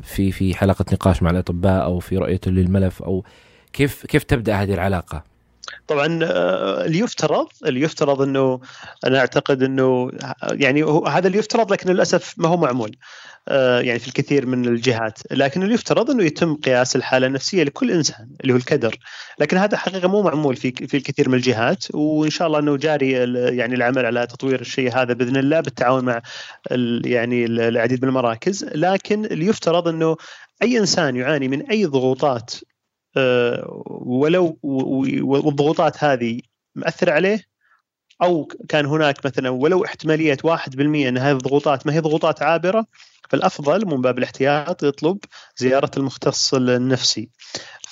في في حلقة نقاش مع الأطباء أو في رؤيته للملف أو كيف كيف تبدأ هذه العلاقة؟ طبعا اللي يفترض اللي يفترض إنه أنا أعتقد إنه يعني هذا اللي يفترض لكن للأسف ما هو معمول يعني في الكثير من الجهات. لكن اللي يفترض إنه يتم قياس الحالة النفسية لكل إنسان اللي هو الكدر. لكن هذا حقيقة مو معمول في في الكثير من الجهات وإن شاء الله إنه جاري يعني العمل على تطوير الشيء هذا بإذن الله بالتعاون مع يعني العديد من المراكز. لكن اللي يفترض إنه أي إنسان يعاني من أي ضغوطات آه، ولو والضغوطات هذه مأثرة عليه أو كان هناك مثلا ولو احتمالية 1% إن هذه الضغوطات ما هي ضغوطات عابرة فالأفضل من باب الاحتياط يطلب زيارة المختص النفسي.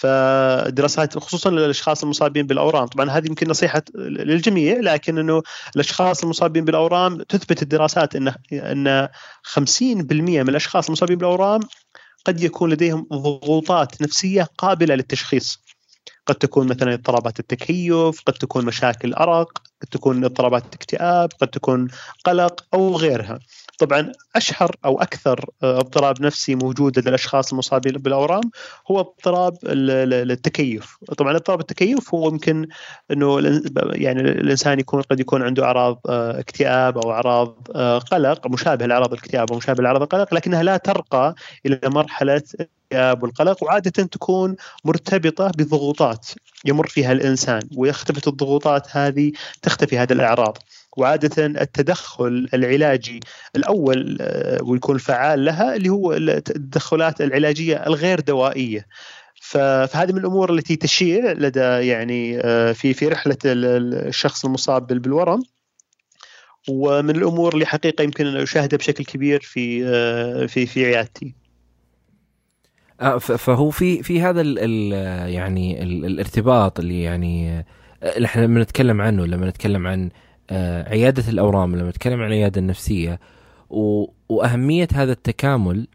فدراسات خصوصا للأشخاص المصابين بالأورام طبعا هذه يمكن نصيحة للجميع لكن إنه الأشخاص المصابين بالأورام تثبت الدراسات ان إن 50% من الأشخاص المصابين بالأورام قد يكون لديهم ضغوطات نفسية قابلة للتشخيص. قد تكون مثلا اضطرابات التكيف قد تكون مشاكل ارق قد تكون اضطرابات اكتئاب قد تكون قلق أو غيرها. طبعا أشهر أو أكثر آه، اضطراب نفسي موجود لدى الأشخاص المصابين بالأورام هو اضطراب التكيف. طبعا اضطراب التكيف هو يمكن إنه يعني الإنسان يكون قد يكون عنده أعراض آه، اكتئاب أو أعراض آه، قلق مشابهه لأعراض الاكتئاب أو مشابهه لأعراض القلق لكنها لا ترقى إلى مرحلة الاكتئاب والقلق وعادة تكون مرتبطة بضغوطات يمر فيها الإنسان ويختفت الضغوطات هذه تختفي هذه الأعراض. وعادة التدخل العلاجي الأول آه، ويكون فعال لها اللي هو التدخلات العلاجية الغير دوائية فهذه من الأمور التي تشيع لدى يعني آه، في في رحلة الشخص المصاب بالورم ومن الأمور اللي حقيقة يمكن أن أشاهدها بشكل كبير في آه، في في عيادتي. فهو في في هذا ال ال يعني ال الارتباط اللي يعني إحنا لما نتكلم عنه لما نتكلم عن عيادة الأورام لما نتكلم عن العيادة النفسية وأهمية هذا التكامل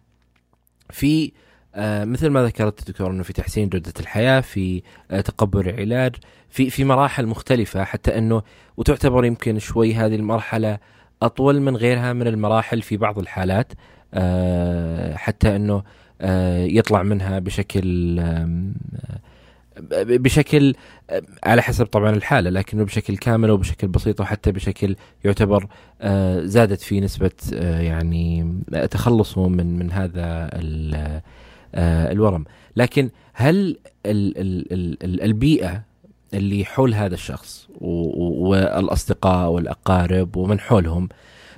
في آه، مثل ما ذكرت الدكتور إنه في تحسين جودة الحياة في آه، تقبل العلاج في في مراحل مختلفة حتى إنه وتعتبر يمكن شوي هذه المرحلة أطول من غيرها من المراحل في بعض الحالات حتى إنه يطلع منها بشكل بشكل على حسب طبعا الحالة لكنه بشكل كامل وبشكل بسيط وحتى بشكل يعتبر آه، زادت في نسبة آه، يعني تخلصه من من هذا آه، الورم. لكن هل البيئة اللي حول هذا الشخص والأصدقاء والأقارب ومن حولهم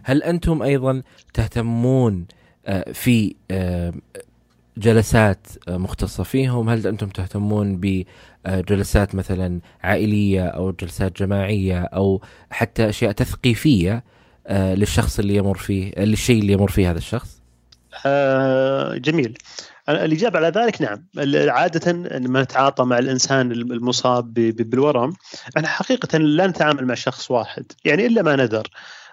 هل أنتم أيضا تهتمون في جلسات مختصة فيهم؟ هل أنتم تهتمون بجلسات مثلا عائلية أو جلسات جماعية أو حتى أشياء تثقيفية آه، للشخص اللي يمر فيه للشيء اللي يمر فيه هذا الشخص؟ آه جميل. الإجابة على ذلك نعم. عادة لما نتعاطى مع الإنسان المصاب بالورم إحنا حقيقة لا نتعامل مع شخص واحد يعني إلا ما ندر.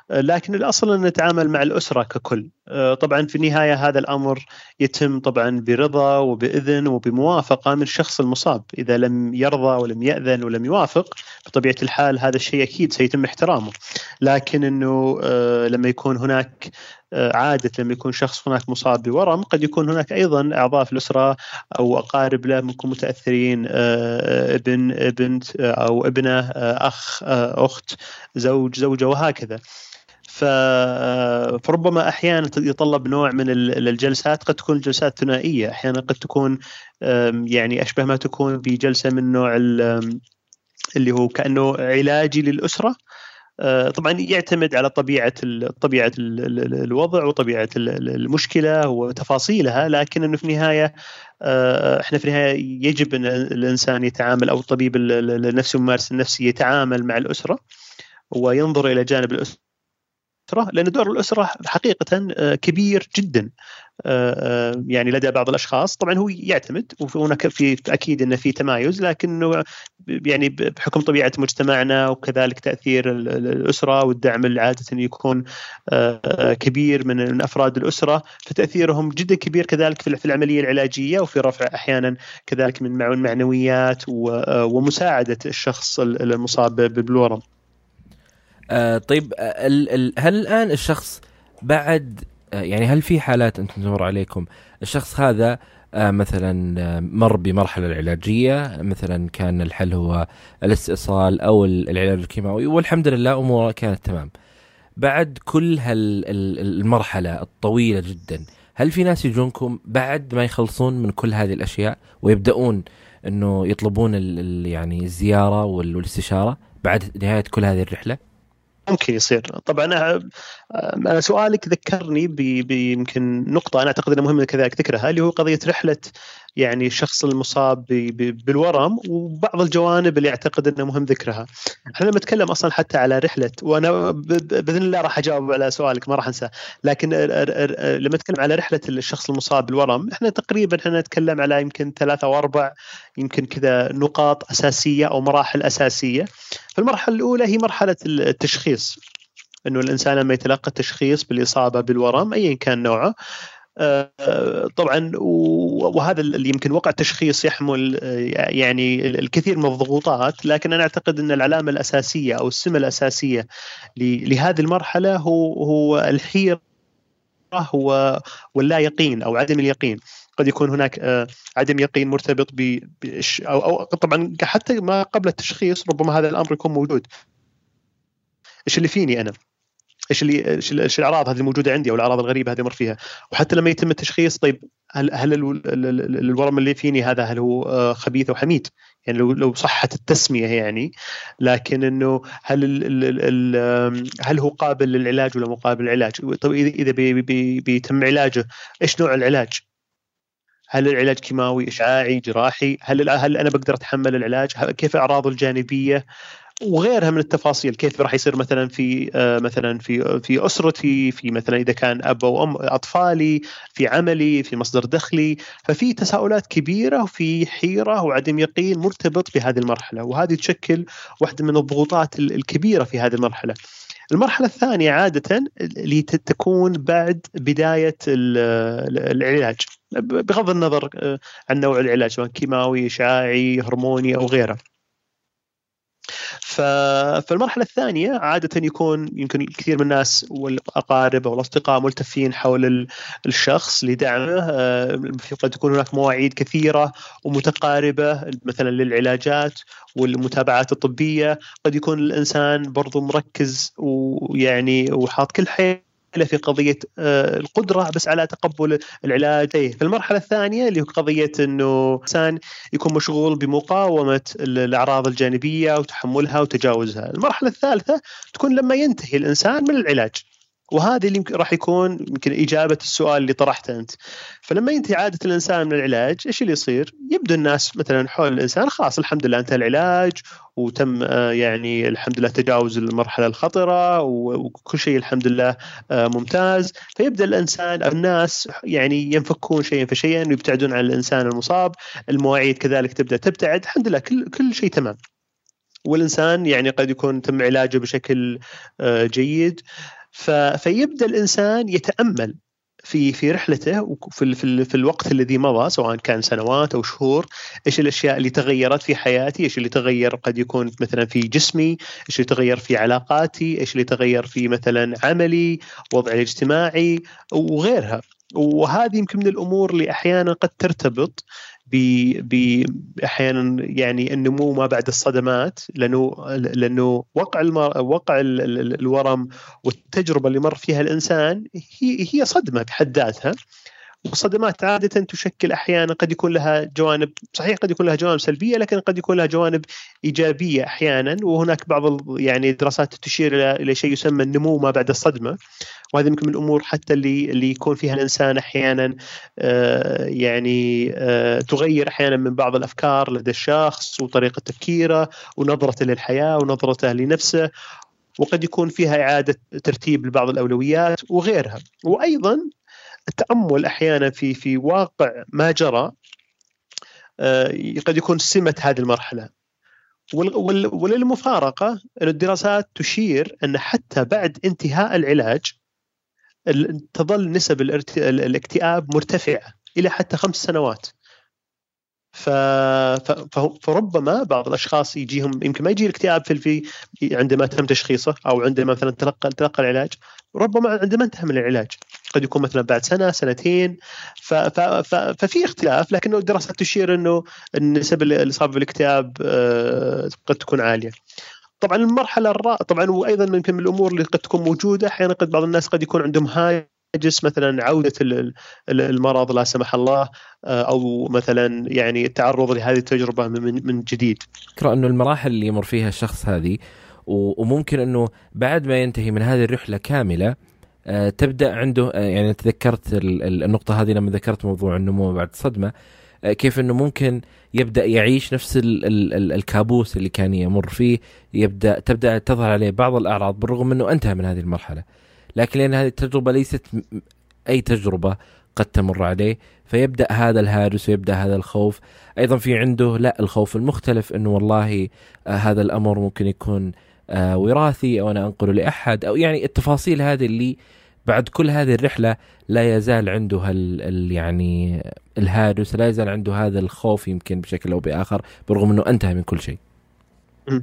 لكن الأصل أن نتعامل مع الأسرة ككل. آه، طبعا في النهاية هذا الأمر يتم طبعا برضا وبإذن وبموافقة من الشخص المصاب. إذا لم يرضى ولم يأذن ولم يوافق بطبيعة الحال هذا الشيء أكيد سيتم احترامه. لكن إنه آه، لما يكون هناك آه، عادة لما يكون شخص هناك مصاب بورم قد يكون هناك أيضا أعضاء في الأسرة أو أقارب له ممكن متأثرين ابن بنت أو ابنة أخ أخت زوج زوجة وهكذا. فربما أحيانا يتطلب نوع من الجلسات قد تكون الجلسات ثنائية أحيانا قد تكون يعني أشبه ما تكون بجلسة من نوع اللي هو كأنه علاجي للأسرة. آه، طبعا يعتمد على طبيعة طبيعة الوضع وطبيعة المشكلة وتفاصيلها لكن إنه في النهاية آه، إحنا في النهاية يجب إن الإنسان يتعامل أو الطبيب النفسي الممارس النفسي يتعامل مع الأسرة وينظر إلى جانب الأسرة. الأسرة لأن دور الأسرة حقيقة آه، كبير جدا آه، آه، يعني لدى بعض الأشخاص طبعا هو يعتمد وهناك في أكيد إنه في تمايز لكنه يعني بحكم طبيعة مجتمعنا وكذلك تأثير الأسرة والدعم اللي عادة يكون كبير من أفراد الأسرة فتأثيرهم جدا كبير كذلك في العملية العلاجية وفي رفع أحيانا كذلك من المعنويات ومساعدة الشخص المصاب بالورم. آه طيب آه، ال ال هل الآن الشخص بعد آه يعني هل في حالات أنتم تمر عليكم الشخص هذا آه، مثلا آه، مر بمرحلة العلاجية مثلا كان الحل هو الاستئصال أو العلاج الكيماوي والحمد لله أموره كانت تمام بعد كل هالمرحله الطويلة جدا هل في ناس يجونكم بعد ما يخلصون من كل هذه الأشياء ويبدأون إنه يطلبون يعني الزيارة والاستشارة بعد نهاية كل هذه الرحلة؟ ممكن يصير. طبعا أنا سؤالك ذكرني بيمكن نقطة أنا أعتقد إنها مهمة كذلك ذكرها اللي هو قضية رحلة يعني الشخص المصاب بالورم وبعض الجوانب اللي اعتقد إنه مهم ذكرها. إحنا لما نتكلم أصلا حتى على رحلة وأنا بإذن الله راح أجاوب على سؤالك ما راح أنسى، لكن لما نتكلم على رحلة الشخص المصاب بالورم إحنا تقريبا إحنا نتكلم على يمكن ثلاثة أو أربع يمكن كذا نقاط أساسية أو مراحل أساسية. فالمرحلة الأولى هي مرحلة التشخيص إنه الإنسان لما يتلقى التشخيص بالإصابة بالورم ايا كان نوعه طبعا وهذا اللي يمكن وقع التشخيص يحمل يعني الكثير من الضغوطات لكن أنا أعتقد أن العلامة الأساسية أو السمة الأساسية لهذه المرحلة هو هو الحيرة واللا يقين أو عدم اليقين قد يكون هناك آه، عدم يقين مرتبط ب أو طبعا حتى ما قبل التشخيص ربما هذا الأمر يكون موجود إيش اللي فيني أنا؟ إيش اللي إيش الأعراض هذه الموجودة عندي أو الأعراض الغريبة هذه مر فيها وحتى لما يتم التشخيص طيب هل هل الورم اللي فيني هذا هل هو آه، خبيث أو حميد؟ يعني لو لو صحت التسمية يعني لكن إنه هل ال ال هل هو قابل للعلاج ولا مو قابل للعلاج؟ طيب اذا إذا بي بي بيتم علاجه إيش نوع العلاج؟ هل العلاج كيماوي إشعاعي جراحي؟ هل هل أنا بقدر أتحمل العلاج؟ كيف أعراضه الجانبية؟ وغيرها من التفاصيل كيف راح يصير مثلا في آه، مثلا في في أسرتي في مثلا إذا كان أب أو أم أطفالي في عملي في مصدر دخلي ففي تساؤلات كبيرة وفي حيرة وعدم يقين مرتبط بهذه المرحلة وهذه تشكل واحدة من الضغوطات الكبيرة في هذه المرحلة. المرحلة الثانية عادة اللي تكون بعد بداية العلاج بغض النظر آه، عن نوع العلاج سواء كيماوي اشعاعي هرموني أو غيره. فالمرحلة الثانية عادة يكون يمكن كثير من الناس والأقارب أو الأصدقاء ملتفين حول الشخص لدعمه. آه، قد تكون هناك مواعيد كثيرة ومتقاربة مثلا للعلاجات والمتابعات الطبية. قد يكون الإنسان برضو مركز ويعني وحاط كل حيل في قضية آه، القدرة بس على تقبل العلاج. إيه، في المرحلة الثانية اللي هو قضية إنه الانسان يكون مشغول بمقاومة الأعراض الجانبية وتحملها وتجاوزها. المرحلة الثالثة تكون لما ينتهي الإنسان من العلاج. وهذا اللي راح يكون يمكن إجابة السؤال اللي طرحته أنت. فلما ينتهي عادة الإنسان من العلاج إيش اللي يصير؟ يبدو الناس مثلا حول الإنسان خلاص الحمد لله انتهى العلاج وتم آه، يعني الحمد لله تجاوز المرحلة الخطرة وكل شيء الحمد لله آه، ممتاز. فيبدأ الإنسان الناس يعني ينفكون شيئا فشيئا ويبتعدون عن الإنسان المصاب المواعيد كذلك تبدأ تبتعد الحمد لله كل كل شيء تمام. والإنسان يعني قد يكون تم علاجه بشكل آه، فيبدأ الإنسان يتأمل في في رحلته وفي في, في الوقت الذي مضى سواء كان سنوات أو شهور إيش الأشياء اللي تغيرت في حياتي إيش اللي تغير قد يكون مثلا في جسمي إيش اللي تغير في علاقاتي إيش اللي تغير في مثلا عملي وضعي الاجتماعي وغيرها. وهذه يمكن من الأمور اللي أحيانا قد ترتبط ب أحيانا يعني النمو ما بعد الصدمات لأنه لأنه وقع المر... وقع الورم والتجربة اللي مر فيها الإنسان هي هي صدمة بحد ذاتها. والصدمات عادة تشكل أحيانا قد يكون لها جوانب صحيح قد يكون لها جوانب سلبية لكن قد يكون لها جوانب إيجابية أحيانا. وهناك بعض يعني دراسات تشير إلى إلى شيء يسمى النمو ما بعد الصدمة. وهذه يمكن من الأمور حتى اللي اللي يكون فيها الإنسان أحيانا آه يعني آه تغير أحيانا من بعض الأفكار لدى الشخص وطريقة تفكيره ونظرته للحياة ونظرته لنفسه وقد يكون فيها إعادة ترتيب لبعض الأولويات وغيرها. وأيضا التأمل أحيانا في في واقع ما جرى آه، قد يكون سمة هذه المرحلة. وللمفارقة أن الدراسات تشير أن حتى بعد انتهاء العلاج تظل نسب الاكتئاب مرتفعة إلى حتى خمس سنوات. فربما بعض الأشخاص يجيهم يمكن ما يجي الاكتئاب في في عندما تم تشخيصه أو عندما مثلا تلقى تلقى العلاج ربما عندما انتهى من العلاج قد يكون مثلا بعد سنة سنتين ففي اختلاف لكنه الدراسات تشير إنه النسب الاصابه بالاكتئاب آه، قد تكون عالية. طبعا المرحلة الرابعه طبعا وأيضا يمكن من الأمور اللي قد تكون موجودة أحيانا قد بعض الناس قد يكون عندهم هاجس مثلا عودة المرض لا سمح الله آه، أو مثلا يعني التعرض لهذه التجربة من من جديد. فكره أنه المراحل اللي يمر فيها الشخص هذه وممكن أنه بعد ما ينتهي من هذه الرحلة كاملة آه، تبدأ عنده آه، يعني تذكرت النقطة هذه لما ذكرت موضوع النمو بعد الصدمه كيف إنه ممكن يبدأ يعيش نفس ال ال ال الكابوس اللي كان يمر فيه يبدأ تبدأ تظهر عليه بعض الأعراض بالرغم إنه انتهى من هذه المرحلة. لكن لأن هذه التجربة ليست أي تجربة قد تمر عليه فيبدأ هذا الهاجس ويبدأ هذا الخوف. أيضا في عنده لا الخوف المختلف إنه والله هذا الأمر ممكن يكون آه، وراثي أو أنا أنقله لأحد أو يعني التفاصيل هذه اللي بعد كل هذه الرحلة لا يزال عنده هال يعني الهاجس لا يزال عنده هذا الخوف يمكن بشكل أو بآخر برغم إنه انتهى من كل شيء.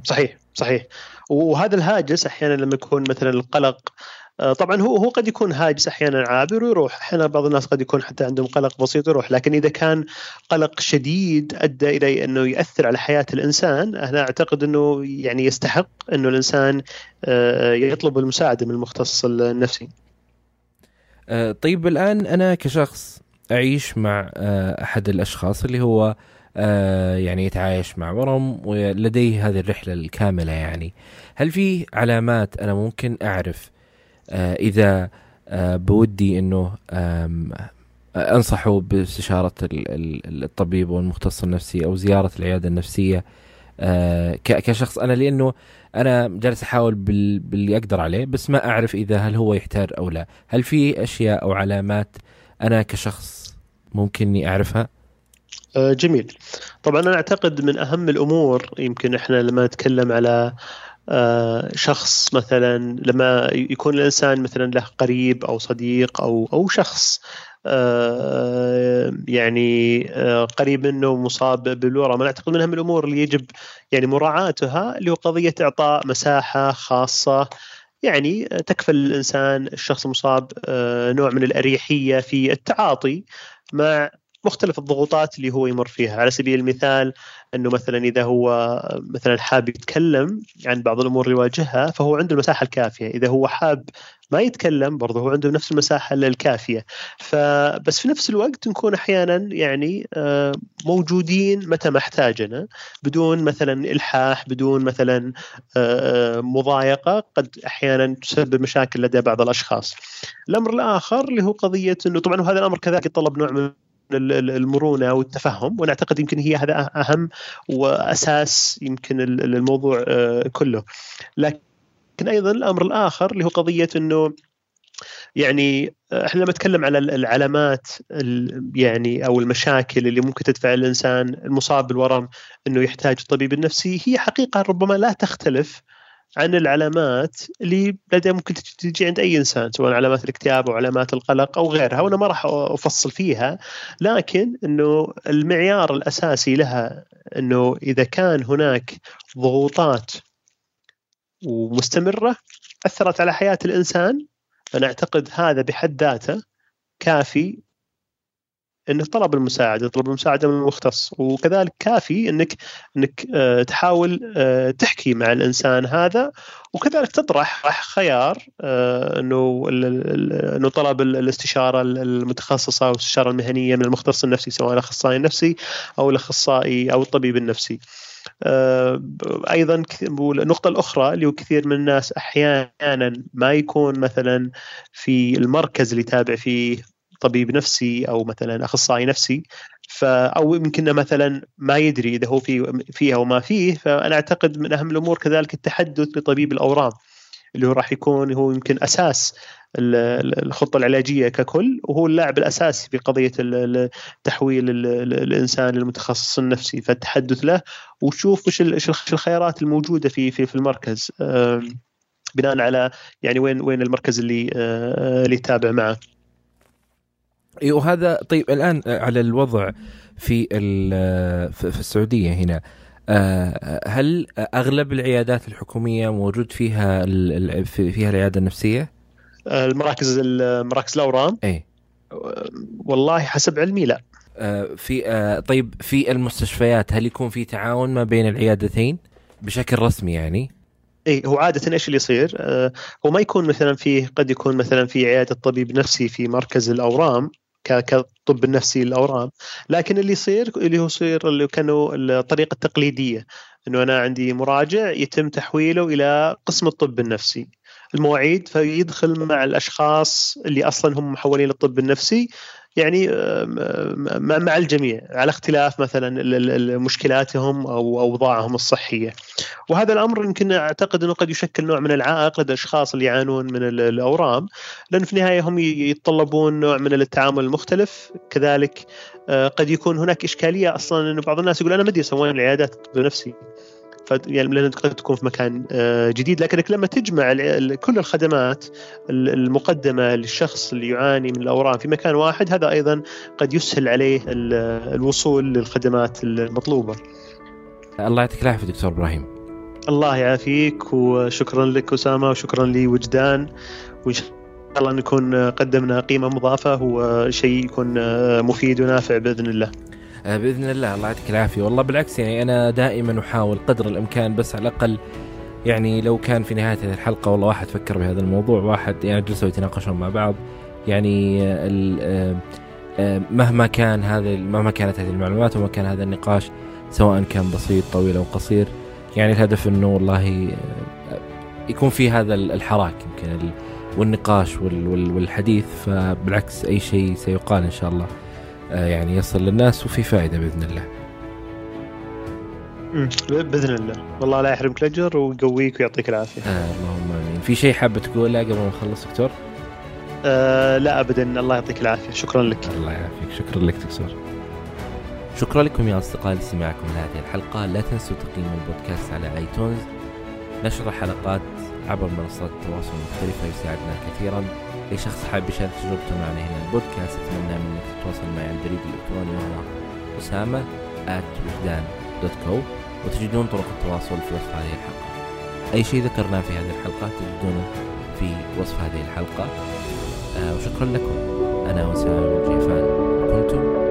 صحيح صحيح وهذا الهاجس أحيانا لما يكون مثلا القلق آه، طبعا هو هو قد يكون هاجس أحيانا عابر ويروح أحيانا بعض الناس قد يكون حتى عندهم قلق بسيط يروح لكن إذا كان قلق شديد أدى إلى أنه يأثر على حياة الإنسان أنا أعتقد أنه يعني يستحق أنه الإنسان آه، يطلب المساعدة من المختص النفسي. آه، طيب الآن أنا كشخص أعيش مع أحد الأشخاص اللي هو يعني يتعايش مع ورم ولديه هذه الرحلة الكاملة يعني. هل في علامات أنا ممكن أعرف آه، إذا آه، بودي إنه أنصحه باستشارة الطبيب والمختص النفسي أو زيارة العيادة النفسية آه، كشخص أنا؟ لأنه أنا جالس أحاول باللي أقدر عليه بس ما أعرف إذا هل هو يحتاج أو لا. هل في أشياء أو علامات أنا كشخص ممكن إني أعرفها؟ جميل. طبعا أنا أعتقد من أهم الأمور يمكن إحنا لما نتكلم على آه، شخص مثلا لما يكون الإنسان مثلا له قريب أو صديق أو أو شخص يعني آه، قريب منه مصاب بالورم أنا أعتقد من اهم الأمور اللي يجب يعني مراعاتها اللي هو قضية إعطاء مساحة خاصة. يعني تكفل الإنسان الشخص المصاب نوع من الأريحية في التعاطي مع مختلف الضغوطات اللي هو يمر فيها. على سبيل المثال إنه مثلا إذا هو مثلا حاب يتكلم عن بعض الأمور اللي يواجهها فهو عنده المساحة الكافية، إذا هو حاب ما يتكلم برضه هو عنده نفس المساحة الكافية، فبس في نفس الوقت نكون أحيانا يعني آه، موجودين متى ما احتاجنا بدون مثلا إلحاح بدون مثلا آه، مضايقة قد أحيانا تسبب مشاكل لدى بعض الأشخاص. الأمر الآخر اللي هو قضية إنه طبعا وهذا الأمر كذلك يتطلب نوع من المرونة والتفهم وأنا اعتقد يمكن هي هذا أهم وأساس يمكن الموضوع آه، كله. لكن أيضا الأمر الآخر اللي هو قضية إنه يعني آه، إحنا لما نتكلم على العلامات يعني أو المشاكل اللي ممكن تدفع الإنسان المصاب بالورم إنه يحتاج الطبيب النفسي هي حقيقة ربما لا تختلف عن العلامات اللي لدى ممكن تجي عند أي إنسان سواء علامات الاكتئاب أو علامات القلق أو غيرها وأنا ما راح أفصل فيها. لكن إنه المعيار الأساسي لها إنه إذا كان هناك ضغوطات ومستمرة أثرت على حياة الإنسان أنا أعتقد هذا بحد ذاته كافي انك طلب المساعدة طلب المساعدة من المختص وكذلك كافي إنك إنك آه، تحاول آه، تحكي مع الإنسان هذا وكذلك تطرح خيار آه، إنه إنه طلب الاستشارة المتخصصة أو الاستشارة المهنية من المختص النفسي سواء الأخصائي النفسي أو الأخصائي أو الطبيب النفسي. أيضا النقطه الأخرى اللي كثير من الناس أحيانا ما يكون مثلا في المركز اللي يتابع فيه طبيب نفسي أو مثلا أخصائي نفسي ف أو يمكن مثلا ما يدري إذا هو في فيه أو ما فيه فأنا أعتقد من أهم الأمور كذلك التحدث بطبيب الأورام اللي هو راح يكون هو يمكن أساس الخطة العلاجية ككل وهو اللاعب الأساسي في قضية تحويل الإنسان للمتخصص النفسي فالتحدث له وشوف وش الخيارات الموجودة في في في المركز بناء على يعني وين وين المركز اللي آه، اللي يتابع معه. اي وهذا طيب الآن على الوضع في في السعودية هنا آه، هل أغلب العيادات الحكومية موجود فيها فيها العيادة النفسية؟ المراكز مراكز الأورام اي والله حسب علمي لا آه في آه طيب في المستشفيات هل يكون في تعاون ما بين العيادتين بشكل رسمي يعني؟ اي هو عادة إيش اللي يصير؟ آه هو ما يكون مثلا فيه قد يكون مثلا في عيادة طبيب نفسي في مركز الأورام كطب النفسي للأورام. لكن اللي يصير اللي هو يصير اللي كانوا الطريقة التقليدية إنه أنا عندي مراجع يتم تحويله إلى قسم الطب النفسي. المواعيد فيدخل مع الأشخاص اللي أصلا هم محولين للطب النفسي يعني مع الجميع على اختلاف مثلا مشكلاتهم أو أوضاعهم الصحية. وهذا الأمر يمكن أعتقد أنه قد يشكل نوع من العائق لدى الأشخاص اللي يعانون من الأورام لأن في النهاية هم يتطلبون نوع من التعامل المختلف كذلك آه، قد يكون هناك إشكالية أصلا انه بعض الناس يقول أنا ما أدري العيادات الطب يعني لأن قد تكون في مكان آه، جديد لكنك لما تجمع كل الخدمات المقدمة للشخص اللي يعاني من الأورام في مكان واحد هذا أيضا قد يسهل عليه الوصول للخدمات المطلوبة. الله يعطيك العافية دكتور إبراهيم. الله يعافيك وشكرا لك أسامة وشكرا لوجدان وإن شاء الله نكون قدمنا قيمة مضافة وشيء يكون مفيد ونافع بإذن الله. آه، بإذن الله الله يعطيك العافية. والله بالعكس يعني أنا دائما أحاول قدر الإمكان بس على الأقل يعني لو كان في نهاية هذه الحلقة والله واحد فكر بهذا الموضوع واحد يعني جلسوا يتناقشون مع بعض. يعني آه، آه، مهما كان هذا مهما كانت هذه المعلومات وما كان هذا النقاش سواء كان بسيط طويل أو قصير يعني الهدف إنه والله يكون في هذا الحراك يمكن والنقاش والحديث. فبالعكس أي شيء سيقال إن شاء الله. يعني يصل للناس وفي فائدة بإذن الله. بإذن الله والله لا يحرمك الاجر ويقويك ويعطيك العافية. آه اللهم آمين. في شيء حابه تقوله قبل ما نخلص دكتور؟ آه لا ابدا الله يعطيك العافية شكرا لك. الله يعافيك شكرا لك دكتور. شكرا لكم يا اصدقائي لاستماعكم لهذه الحلقة لا تنسوا تقييم البودكاست على آيتونز نشر حلقات عبر منصات التواصل المختلفة يساعدنا كثيرا. اي شخص حاب يشارك تجربته معنا هنا البودكاست أتمنى منك تتواصل معي على البريد الإلكتروني وهو أسامة وجدان دوت كو وتجدون طرق التواصل في وصف هذه الحلقة. أي شيء ذكرناه في هذه الحلقة تجدونه في وصف هذه الحلقة. آه وشكرا لكم. أنا وسام الجيفان كنتم